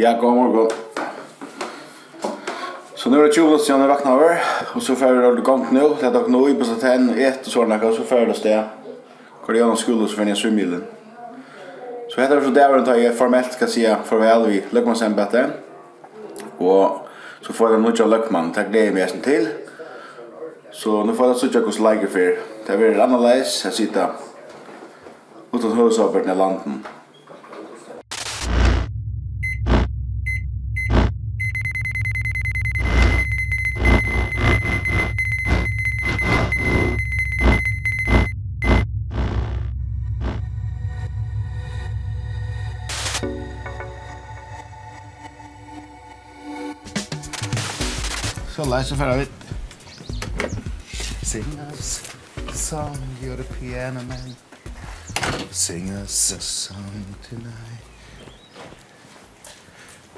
Ja, god morgon. Så nu er det 20 minutter siden jeg vakna over, og så får jag rörde nå, det er tog nog i på seg tenn och ett och sådana. Och så får jag det steg. Går igenom skolan så får jeg svimmilen. Så heter det så der runt jeg formelt skal si farvel vi Løkmannsembetet, og så får jeg noe av Løkmann, Tack det är mig sen til. Så nu får jeg så jag söka hos for, Det er veldig annerledes, jeg sitter uten huvudsåperna i landen. Så la oss fære vidt. Sing us a song, you're the piano man. Sing us a song tonight.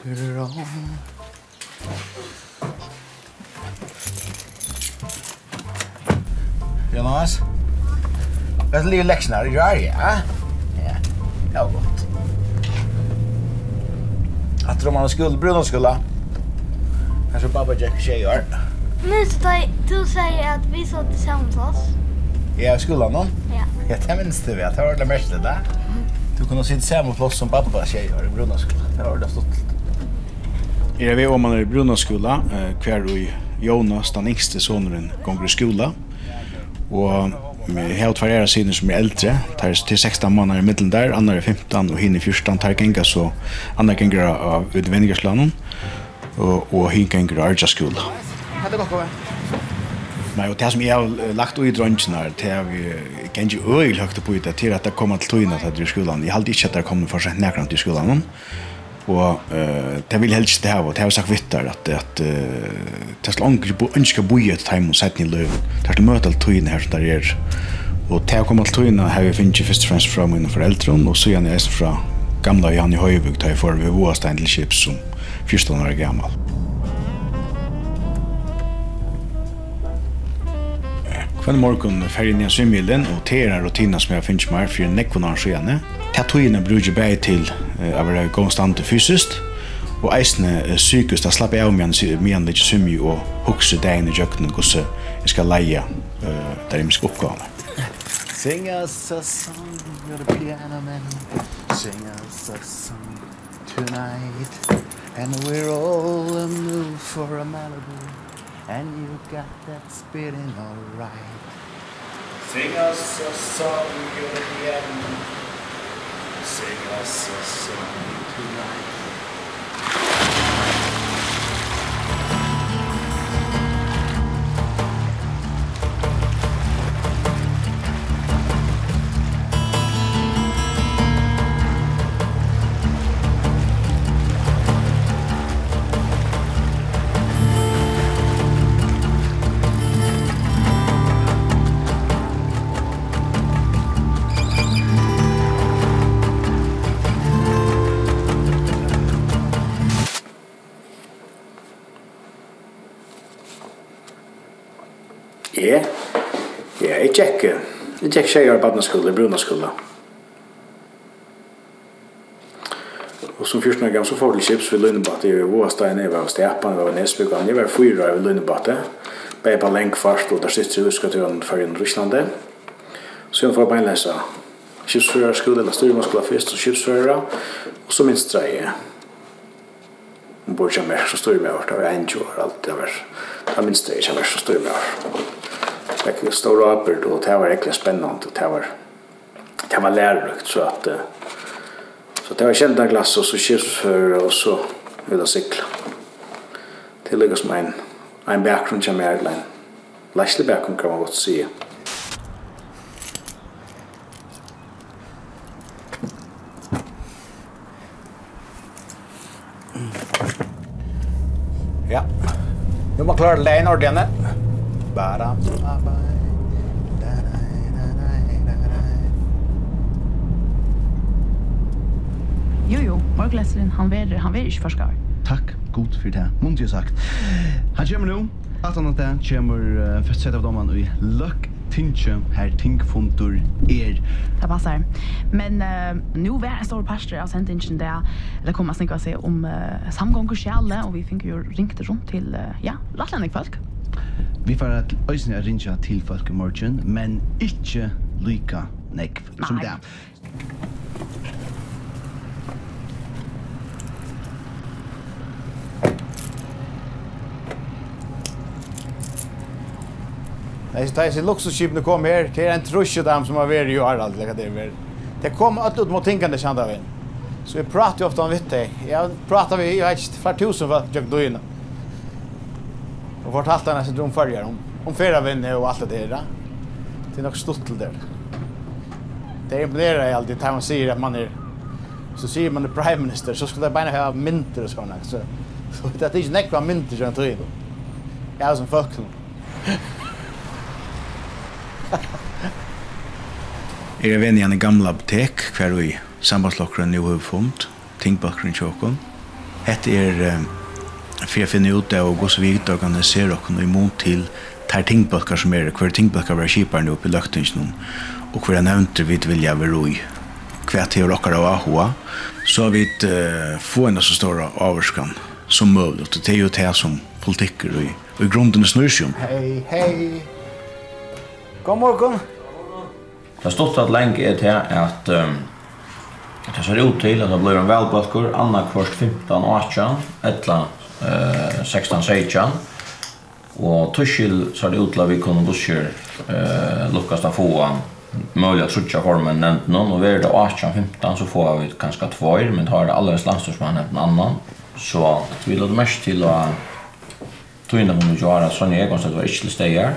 We're on. Jonas? Det är lite läxorna, är du arg, ja? Ja, det var gott. Att de har skuldbrunn och skulda pappa Jack tjej år. Minns du du säger att vi såg tillsammans oss? Ja, i skolan då? Ja. Ja, det minns du vet. Det var det mest det Du kunde sitta samma plats som pappa tjej år i Brunnaskolan. Det var det stått. Er vi om man er i Brunnaskola, hver og Jonas, den yngste sonen, gonger i skola. Og Jeg har tverre sine som er eldre, tar til 16 måneder i middelen der, andre er 15 og henne 14, tar genga så andre genga av utvendigerslandet og, og hinganger og Arja skola. Hette dere Men og det som jeg har lagt ut i drønnsene her, det er vi ganske øyelig høyt på det til at det kommer til tøyene til skolen. Jeg halte ikke at det kommer for seg nærkant til skolen. Og uh, det vil helst det her, og det har jeg sagt vitt der, at, at uh, det er langt ikke ønsker å bo i et time og sette i løven. Det er til møte alle tøyene her som det er. Og til å komme til tøyene har vi finnet først og fremst fra mine foreldre, og så gjerne jeg fra gamla Janne Høyvig, da jeg får vi våstein til Kipsum 14 år gammal. Kvann morgon färgen i svimmilen och tera rutina som jeg finns meg för nekvon år siden. sedan. Tatoina brukar bäg till att vara konstant fysiskt og eisne psykiskt at slappa av medan medan litt svimmi og hugsa dagen i jöknen gosse jeg skal leie uh, der imsk oppgåva. Sing us a song you're the piano man sing us a song tonight And we're all a move for a melody. And you got that spitting all right. Sing us a song, you're the end. Sing us a song tonight. jeg gikk, jeg gikk tjejer i badneskolen, i brunaskolen. Og som 14 år gammel så får du chips ved Lønnebatte. Jeg var i Våstein, jeg var Stepan, jeg var Nesbyggan. Jeg var fyra ved Lønnebatte. Bare på lengfart, og der sitter jeg husker til han i Ryslande. Så jeg får beinleisa chipsfører skole, eller styrmanskola først, og chipsfører. Og så minst dreie. Hun bor ikke mer, så styrer meg hvert. Det var en år, alt det var. Det minst dreie ikke mer, så styrer jeg hvert fikk jeg stor arbeid, og det var egentlig spennende, og det var, det var lærerøkt, så at, så det var kjent av glass, og så kjøsfører, og så ut av sykla. Det ligger som en, en bakgrunn som er en leislig bakgrunn, kan man godt si. Ja. Nu må klare leien ordentlig. Ba-dam, ba-bam. Jo, jo, morgleseren, han verer, han verer ikke forskar. Takk, god for det, mundt jo sagt. Han kommer nå, at han at det kommer uh, festsett av dommen i Løk Tinge, her Tingfundur er. Det passar. Men uh, nu var en stor pastor av sendingen där. det kommer jeg sig se om uh, samgång og kjæle, och vi fikk jo ringt rundt til, uh, ja, rettlendig folk. Vi får at øysene er rinja til folk i morgen, men ikke lyka nekv som det. Nei, så tar jeg seg luksusskipene kom her, det er en trusje dem som har vært i Harald, det er. Det kom alt ut mot tingene kjent av en. Så vi prater jo ofte om vitt det. Jeg prater vi, jeg vet ikke, flere tusen for at jeg døgnet. Och vart allt annars syndrom följer om om fyra vänner och allt det där. Det är nog stort till det. Det imponerar är alltid att man säger att man är så säger man är prime minister så ska det bara ha mynter och såna så så det är inte näkva mynter som tror jag. Jag är som folk. Er venn i en gamla apotek hver vi sambandslokkeren nu har funnet, tingbakgrunn tjokken. Hette er for jeg finner ut det og gå så vidt og organisere oss noe imot til ter tingbøkker som er, hver tingbøkker var kjipere oppe i løktingen og hver nevnte vidt vilja ved roi hver til dere av AHA så har vi uh, få en så stor avvarskan som mulig. Og det er jo det som politikker og, og i grunden snur seg Hei, hei. God morgen. Det har stått at lenge er til at um, det ser ut til at det blir en velbøkker annakvart 15 og 18 etla eller eh, 16-16. Og Tushil så er det utla vi kunne busser eh, lukkast av foan möjliga trutja formen nämnt någon och vi är det 18-15 så får vi ganska tvåer men har det alldeles landstorsman nämnt en annan. Så att vi lade mest till att tog in dem och göra sån jag konstigt var inte stegar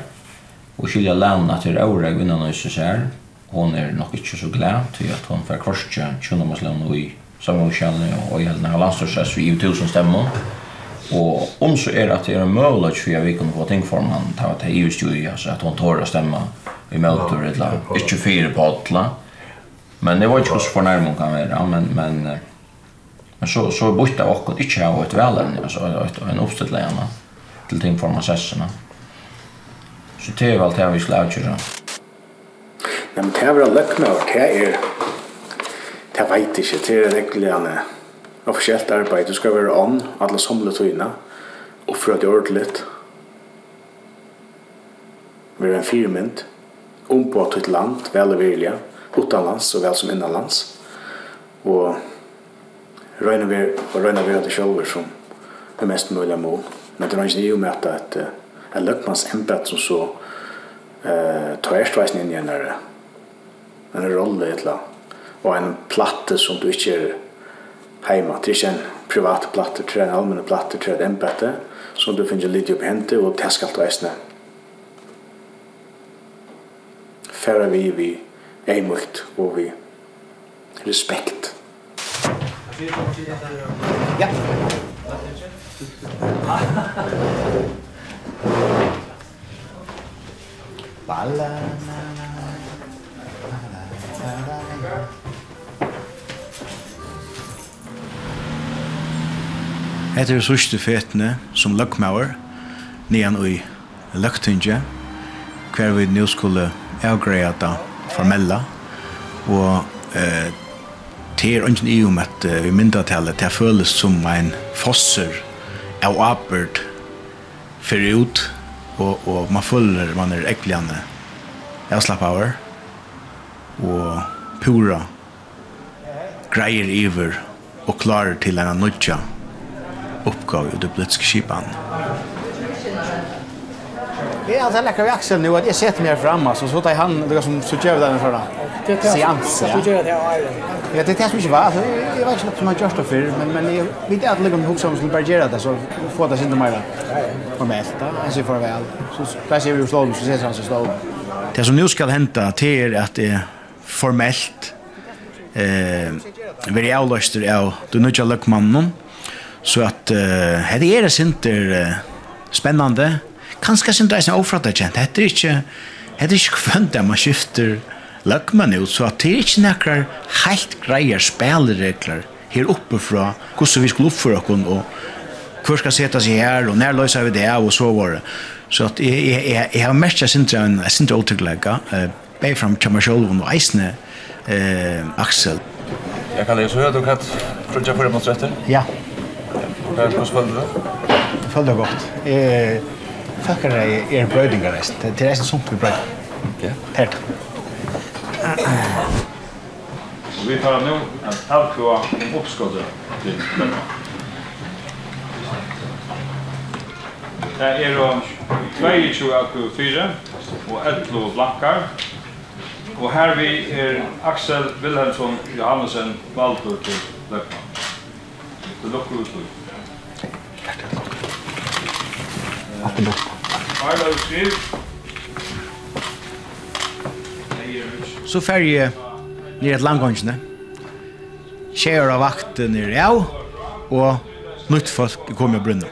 och skilja lämna till Aure innan och så här hon är nok inte så glad till att hon får kvarstja tjuna maslön och i samma och i hela landstorsas vi i tusen stämmor Og om så er at det er en möjlighet för vi kan få ting för man tar att EU ju altså at hon tar å stemme i möter eller la. Inte fyra på alla. Men det var inte så förnärmning kan være, men men men så så borta och ikke ha ett altså et, en uppställande til ting för man sessionerna. Så det er vel det vi skulle avgöra. Nej men det er vel väl läckmör, det er, det veit ikke, det er är en äcklig officiellt arbeid. Du skal være on alle somle tøyna och för att det ordentligt. være en firmynd, om på et land, väl och vilja, utanlands vel som innanlands. og röjna vi og röjna vi det sjølver som er mest mulig mål. Men det er ikke ju med at ett en lökmans ämbete som så eh tar erstveisen inn i en rolle et eller annet, og en platte som du ikke er heima. Det er ikke en privat platte, det er en allmenne platte, det er et embete, som du finner litt opp hente, og det skal veisne. Færa vi vi eimult og vi respekt. Ja. Balla, na, na, na, na, na, na, na, na, na, er sørste fetene som løkmauer, nian ui løktinge, hver vi nå skulle avgreia da formella, og eh, det er ingen i om at vi myndatallet, det føles som en fosser av apert fyrir ut, og, og man føler man er ekveljande avslappauer, og pura greier iver og klarer til en nødja oppgave i det politiske skipan. Det är alltså läcker vi axeln nu att jag sätter mig fram alltså så tar han det som så gör den förra. Seans. Ja, det är mycket va. Jag vet inte vad man gör det för men men jag vet att lägga mig som skulle bara göra det så få det inte mer. På mesta, alltså för väl. Så där ser vi ju slån så ses han så slå. Det som nu ska hända det är att det formellt eh veri avløster av du nødja løkmannen Så att uh, här är det inte uh, spännande. Kanske inte ens ofrata kjent. Det är inte det är ikke kvendt att man skifter lökman ut så att det är inte några helt grejer spelregler her oppe fra hvordan vi skulle uppföra oss och hur ska sätta sig här och när löser vi det och så var det. Så att jag, jag, jag, jag har mest jag inte är otrygglägga. Uh, Bär fram till mig själv och eisne eh, Axel. Jag kan läsa hur du kan frutja för mot rätter. Ja. Hvordan følte du det? Jeg følte det godt. Jeg takker deg er brøydingar reist. Det er reist sunt vi brøyding. Ja. Her. Vi tar nå en avkva om oppskottet til Det er 22 akku 4 og 11 blankar. Og her vi er Aksel Wilhelmsson Johannesen Valdur til Løkman. Til Løkman utløy. Alt er bort. Så fer jeg nere til landgångsene. Kjære av vakten nere av, og nytt folk kom i brunnen.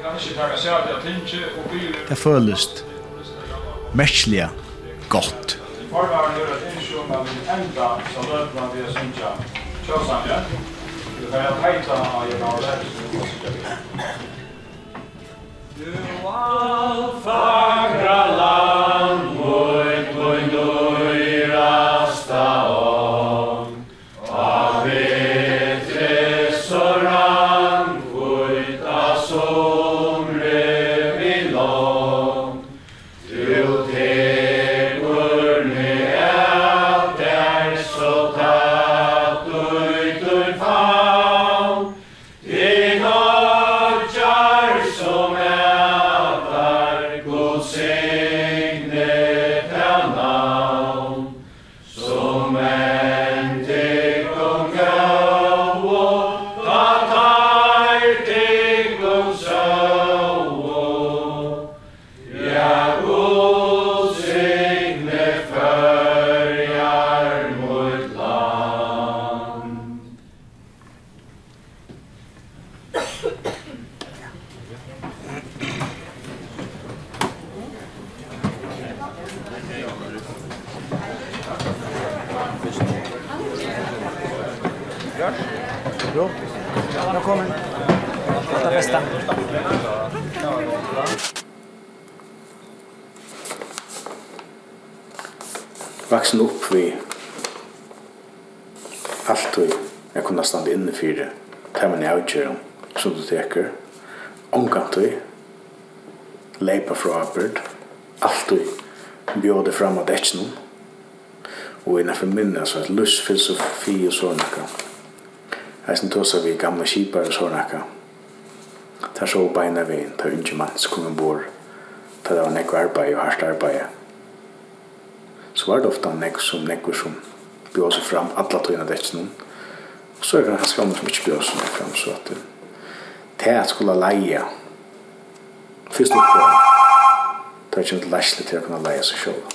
Det føles merkelig godt. Tjóðsangja, við færa tæta á ég náðu lærið Du alfa fram av detsnum og innan for minna så at lustfilosofi og sånn sånaka eisen tåsa vi gamla kipar og sånn sånaka tar så beina vi ta unge mann som kom ombord ta det var nekko arbeid og hardt arbeid så var det ofta nekko som nekko som bjóð seg fram alla tøyna detsnum og så er det ganske andre som ikke bjóð seg fram så at det er at skulle leia fyrst oppgående Det er ikke et lærsle til å kunne leie seg selv.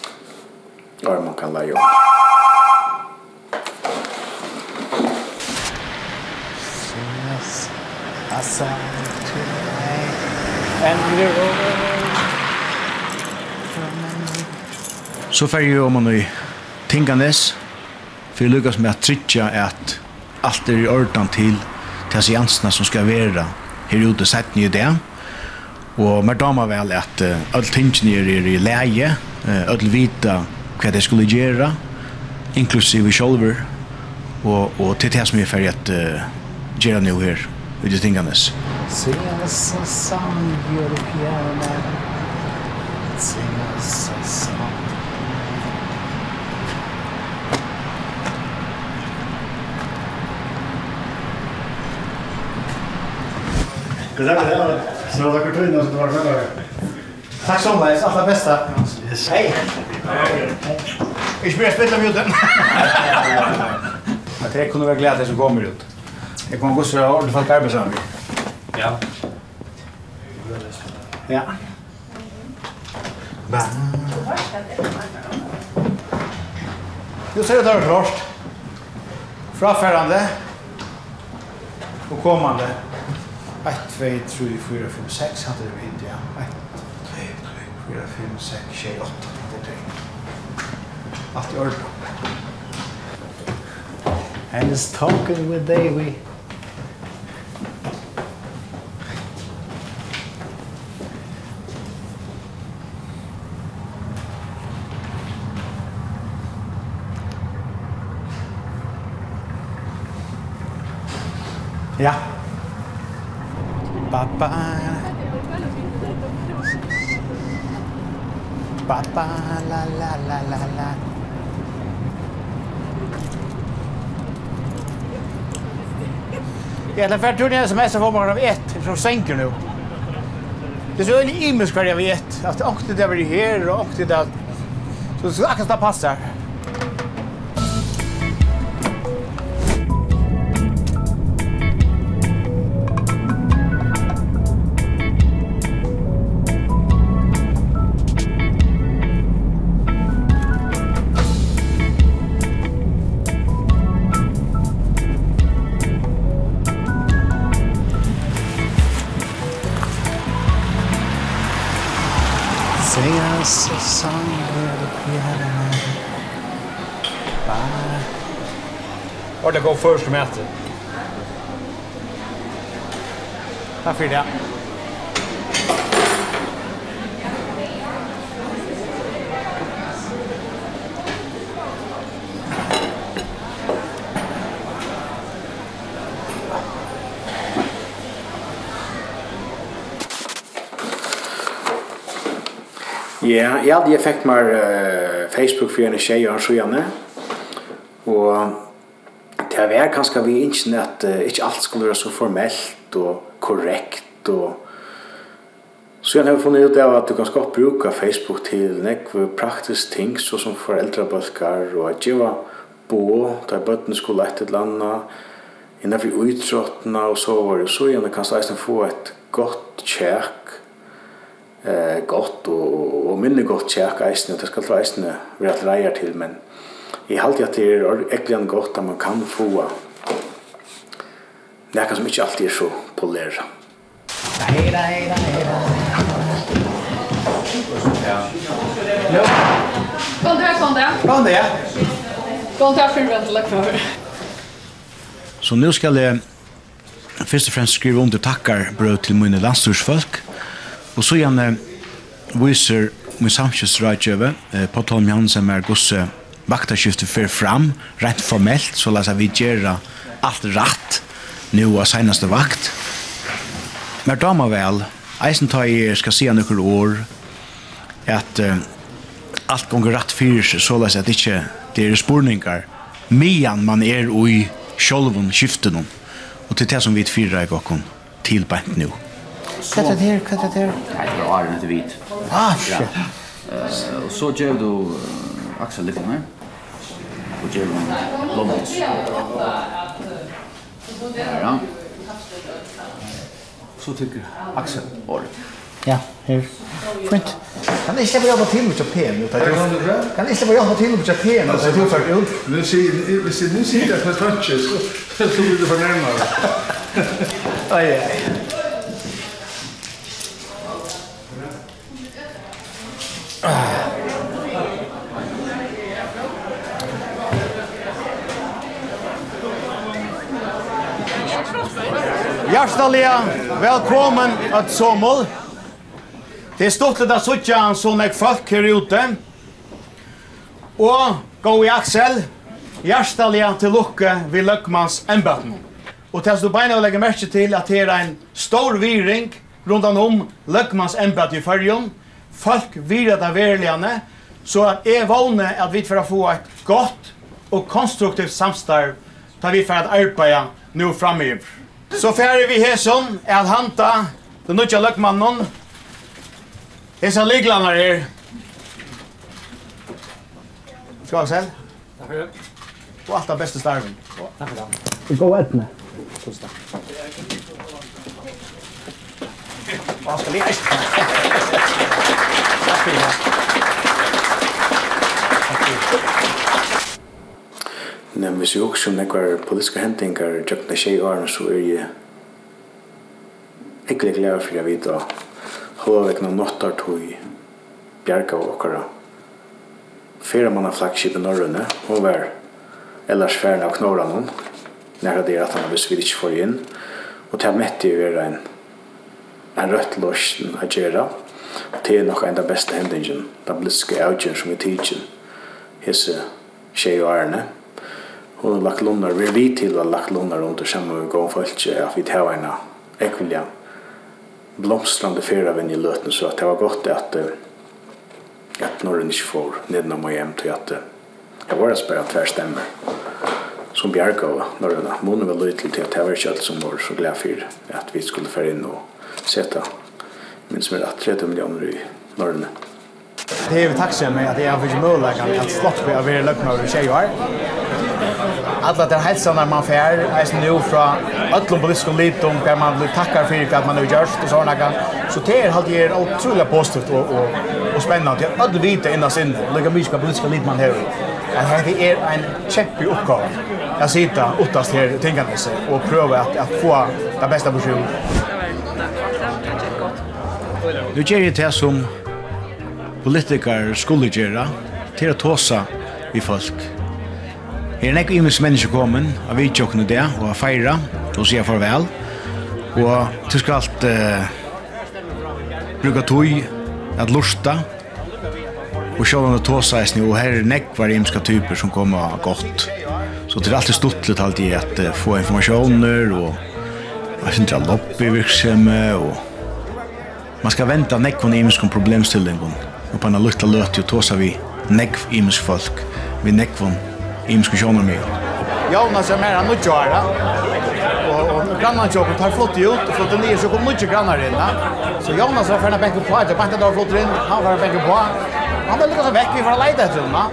Bare man kan leie om. Yes. Awesome. And we're over. Så fer jo om man i Tinganes, for jeg lykkes med at trytja at alt er i ordan til til seansene som skal være her ute sett nye det. Og mer damer vel at uh, alle tingene er i leie, uh, alle vita hva de skulle gjøre, inklusive sjolver, og, og til det som er ferdig at uh, gjøre nå her, ut i tingene. Se oss sammen, Europeana, se oss sammen. Because that was Så det var kort innan så det var det Tack så mycket, alla bästa. Yes. Hej. Vi spelar spela med den. Att jag kunde vara glad att det kommer ut. Jag kommer gå så här ordentligt folk arbetar med. Ja. Ja. Va. Du ser det här klart. Frafärande. Och kommande. 1, 2, 3, 4, 5, 6 hade vi inte, ja. 1, 2, 3, 4, 5, 6, 7, 8, 8, 8, 8, 8, 8, 8, 8, 8, 8, 8, 8, 8, 8, 8, Ba ba ba la la la la la Jag hade färdigt en sms får morgon av ett så sänker nu. Det är så öjlig immerskvärd jag vet. Att åkte där vi är här och åkte där. Så det ska akkurat passa. Sing us a song with the piano man. Bye. Vart det går först med äter. Här fyra. Ja, ja, hade effekt meg uh, Facebook för en tjej og så gjerne. Och det var kanskje vi inte at uh, inte allt skulle vara så formellt och korrekt och Så jag har funnit ut av at du kan skal bruka Facebook til nekve praktisk ting, så som foreldrebølger og at djeva bo, der bøttene skulle et eller annet, innenfor utrottene og så var det så gjerne kan jeg få et godt kjærk eh gott och och minne gott kärka isen det skal ta isen vi att leja till men i halt at till är äckligen gott at man kan få det kan som inte alltid är så polär. Hej då, hej då, hej då. Ja. Kom där, kom där. Kom där. Kom där för att lägga för. Så nu skal jeg først og fremst skrive under takkar brød til mine landstorsfolk. Og så gjerne viser min samskjøsrådgjøve, eh, på Tom Jansen med gosse vaktarskiftet fer fram, rent formelt, så la vi gjøre alt rett nu av senaste vakt. Men da må vel, eisen tar jeg skal si noen år, at eh, alt gonger rett fyrir seg, så la at ikke det er spurningar, mian man er ui sjolvun skiften Og til det som vi fyrer i gokken, tilbent nu. Hva er det her? Hva er det her? Nej, det var Arjen etter vit. Ah, shit. Og så gjør du Axel lite mer. Och gjør du Blomholz. Ja. Så tycker Axel året. Ja, her. Fint. Kan ni släppa jobba till med Japan? utan Kan ni släppa jobba till med Japan? utan du för ut. Nu ser vi ser nu ser det på touches. Så blir det för närmare. Aj aj. Hjerteliga velkommen at Sommel. Det er stort at suttja en sånn folk her ute. Og gå i axel. hjerteliga til lukke ved Løkmans embøtten. Og til du beina å legge merke til at her er en stor viring rundt om Løkmans embøtten i fyrjon. Folk virer av verligane, så at jeg vågne at vi får få et godt og konstruktivt samstarv da vi får arbeida nå framöver. Så færre vi hæsson er at hanta den nødja løkmannen. Hesa liglanar her. Skal jeg selv? Takk for det. Og alt av beste starven. Takk for det. Vi går etne. Tusen takk. Hva skal vi eisne? Takk for det. Takk for det. Nei, hvis jeg også om nekvar politiske hendinger, tjøkna skje årene, så er jeg ikke litt lærer for jeg vet holde vekk noen nåttar tog bjerga og okkara. Fyra mann av i Norrøne, og var ellers færen av knorra noen, nærra det at han hvis vi ikke får inn, og til mette jeg være en en rødt løsjen å gjerra, og til nok en av beste hendingen, da bliske avgjøren som er tidsen, hese tjej og ærene, hon har lagt lunnar, vi er vi til å ha lagt lunnar under sammen med gån folk, at vi tar en ekvilja blomstrande fyra vinn i løten, så det var godt at at når Norren ikke får nedenom og hjem til at jeg var bare tver stemmer som bjerg av Norren. Månen var løy til at jeg var ikke alt som var så glad for at vi skulle fære inn og seta men som er at 30 millioner i Norren. Det er jo takk med at jeg har fått mulighet at slått på å være løgnøver i tjejer alla där hälsanar man fär är nu från öllum politiska litum där man blir tackar för att man har gjort och såna kan så det är halt är otroligt positivt och och och spännande att alla vita innan sin lika mycket politiska lit man har att det är en cheppig uppgåva Jag sitter åttast här tänkande sig och pröva att att få det bästa personen Nu ger jag det som politiker skulle göra till att tåsa i folk. Her er nekk imes mennesker kommen, av vi og det, og av feira, og sier farvel. Og du skal alt uh, bruka tøy, at lusta, og sjålan og tåseisni, og her er nekk var imeska typer som kommer godt. Så det er alltid stuttlet alltid at uh, få informasjoner, og jeg synes det er lobbyvirksomhe, og man skal venta nekk von imeska problemstillingon, og på en lukta løt, og tåsa vi nekk imesk folk, vi nekk von imiske sjoner med. Jonas er mer enn noe kjøra. Og, og grannene kjøper tar flott ut, og flott nye, så kom noe grannar inn. Så Jonas var ferdig benken på, etter bare da flott inn, han var benken på. Han var lukket vekk, vi var leid etter henne.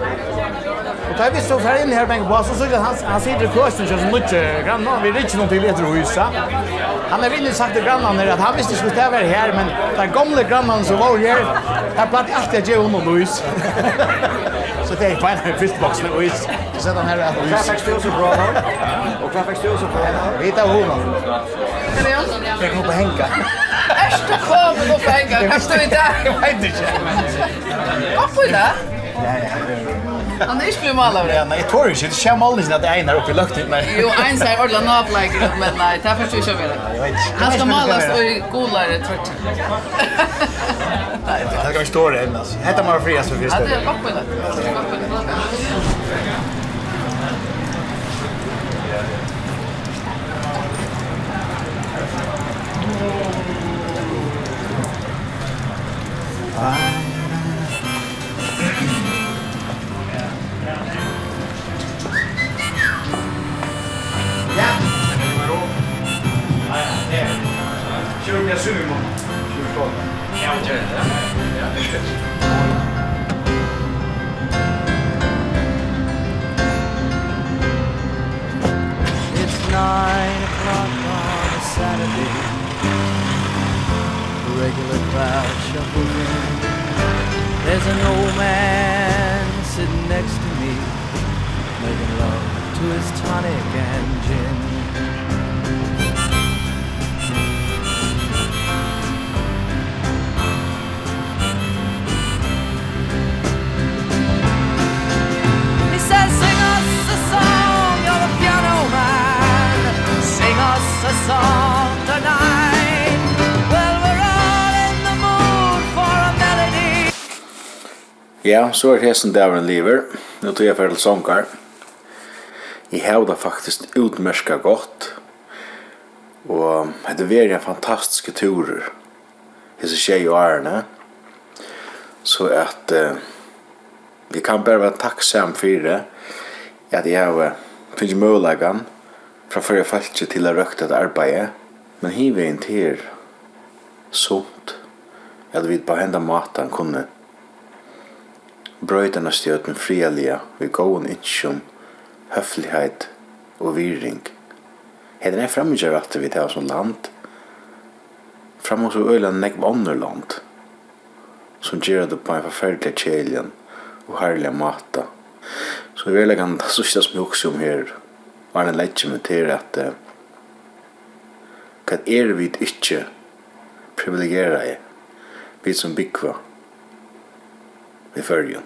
Og da vi så ferdig inn her benken på, så så jeg han, han sitter i køsten så noe grannar, vi rikker noen til etter huset. Han har vinner sagt til grannene at han visste ikke det var her, men den gamle grannene som var her, jeg platt alltid å gjøre honom hus. Så det er bare en fyrstboksen og hus. Vi sätter den här rätt. Och Fairfax 1000 kronor. Och så bra kronor. Vi tar honom. Kan jag? Jag kommer på Henka. Ärsta kommer på Henka. Kan stå i inte? Jag vet inte. Varför det? ja. Han är ju mal av det. jeg tror ikke. Det känns aldrig at det är när oppe i lukten. Jo, en säger ordla navlike men nej, det förstår jag väl. Han ska malas och golare trött. Nei, det kan stå det än alltså. Hetta man friast för första. Ja, det är vackert. Sure, jag suger imorgon. 20 Ja, det Ja, det är regular crowd shuffles in. There's an old man sitting next to me Making love to his tonic and gin. He says, sing us a song, you're a piano man. Sing us a song. Ja, så er hesten davren lever. Nå tog jeg ferdig sånger. Jeg har det faktisk utmerska godt. Og det er veldig fantastiske turer. Hese tjej og ærene. Så at uh, vi kan bare være takksam for det. At jeg har finnet mulighet fra før jeg falt ikke til å røkte et arbeid. Men hiver inn til sunt. At vi på henda maten kunne brøytana stjøten frialige vi gåon innsjum, høflighet og viring. Heden er fremmedgjør at vi tar som land, fram hos øyla nekv andre land, som gjør det på en forferdelig kjeljen og herlig mata. Så vi vil kan ta sørste som jeg også om her, var en letje med til at hva er vi ikke privilegera i, vi som byggva, i fyrjen.